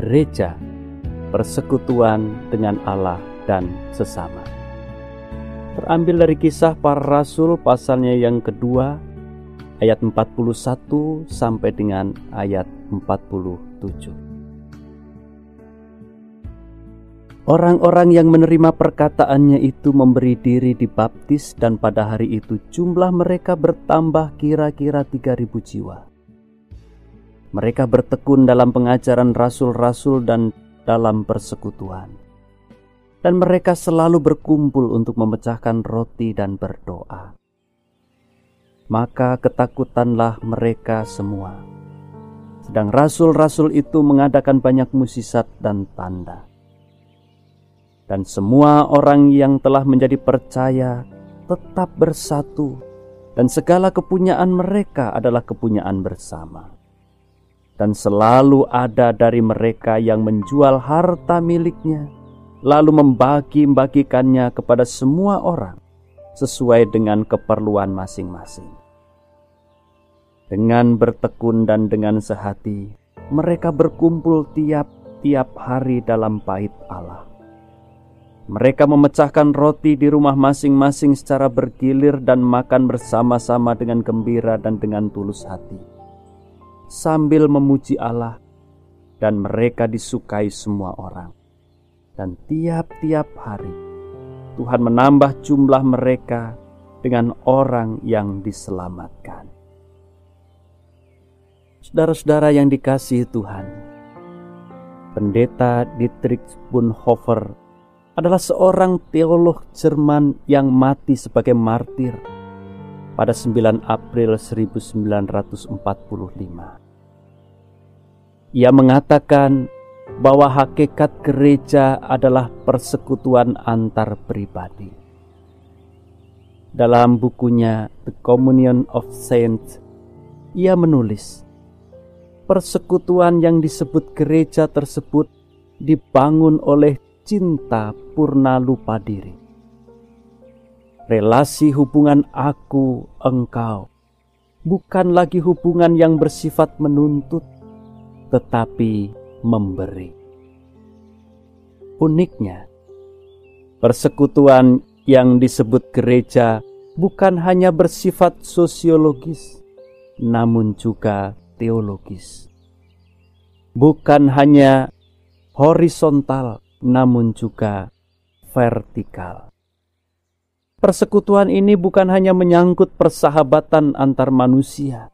gereja, persekutuan dengan Allah dan sesama. Terambil dari kisah para rasul pasalnya yang kedua ayat 41 sampai dengan ayat 47. Orang-orang yang menerima perkataannya itu memberi diri dibaptis dan pada hari itu jumlah mereka bertambah kira-kira 3000 jiwa. Mereka bertekun dalam pengajaran rasul-rasul dan dalam persekutuan. Dan mereka selalu berkumpul untuk memecahkan roti dan berdoa. Maka ketakutanlah mereka semua. Sedang rasul-rasul itu mengadakan banyak musisat dan tanda dan semua orang yang telah menjadi percaya tetap bersatu, dan segala kepunyaan mereka adalah kepunyaan bersama. Dan selalu ada dari mereka yang menjual harta miliknya, lalu membagi-bagikannya kepada semua orang sesuai dengan keperluan masing-masing. Dengan bertekun dan dengan sehati, mereka berkumpul tiap-tiap hari dalam bait Allah mereka memecahkan roti di rumah masing-masing secara bergilir dan makan bersama-sama dengan gembira dan dengan tulus hati, sambil memuji Allah, dan mereka disukai semua orang. Dan tiap-tiap hari Tuhan menambah jumlah mereka dengan orang yang diselamatkan. Saudara-saudara yang dikasihi Tuhan, Pendeta Dietrich Bonhoeffer adalah seorang teolog Jerman yang mati sebagai martir pada 9 April 1945. Ia mengatakan bahwa hakikat gereja adalah persekutuan antar pribadi. Dalam bukunya The Communion of Saints, ia menulis, persekutuan yang disebut gereja tersebut dibangun oleh cinta purna lupa diri. Relasi hubungan aku engkau bukan lagi hubungan yang bersifat menuntut, tetapi memberi. Uniknya, persekutuan yang disebut gereja bukan hanya bersifat sosiologis, namun juga teologis. Bukan hanya horizontal, namun juga vertikal. Persekutuan ini bukan hanya menyangkut persahabatan antar manusia,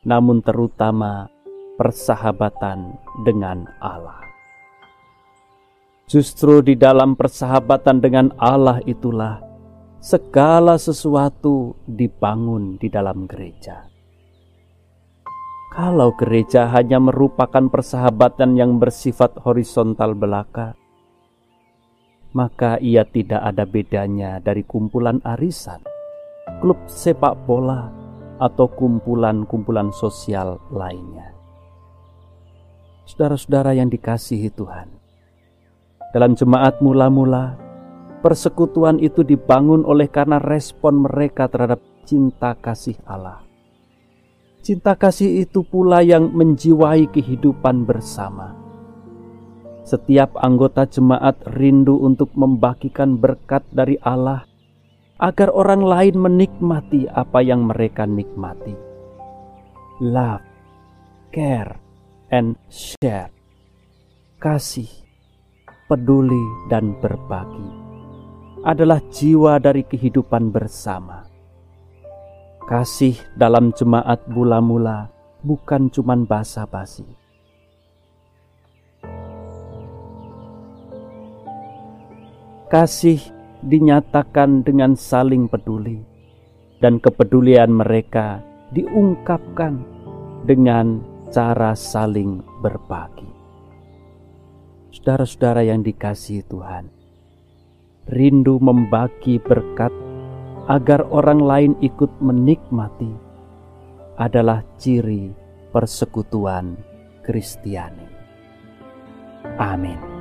namun terutama persahabatan dengan Allah. Justru di dalam persahabatan dengan Allah itulah segala sesuatu dibangun di dalam gereja. Kalau gereja hanya merupakan persahabatan yang bersifat horizontal belaka, maka ia tidak ada bedanya dari kumpulan arisan, klub sepak bola, atau kumpulan-kumpulan sosial lainnya. Saudara-saudara yang dikasihi Tuhan, dalam jemaat mula-mula, persekutuan itu dibangun oleh karena respon mereka terhadap cinta kasih Allah. Cinta kasih itu pula yang menjiwai kehidupan bersama setiap anggota jemaat rindu untuk membagikan berkat dari Allah agar orang lain menikmati apa yang mereka nikmati. Love, care, and share. Kasih, peduli, dan berbagi adalah jiwa dari kehidupan bersama. Kasih dalam jemaat mula-mula bukan cuman basa-basi kasih dinyatakan dengan saling peduli, dan kepedulian mereka diungkapkan dengan cara saling berbagi. Saudara-saudara yang dikasihi Tuhan, rindu membagi berkat agar orang lain ikut menikmati adalah ciri persekutuan Kristiani. Amin.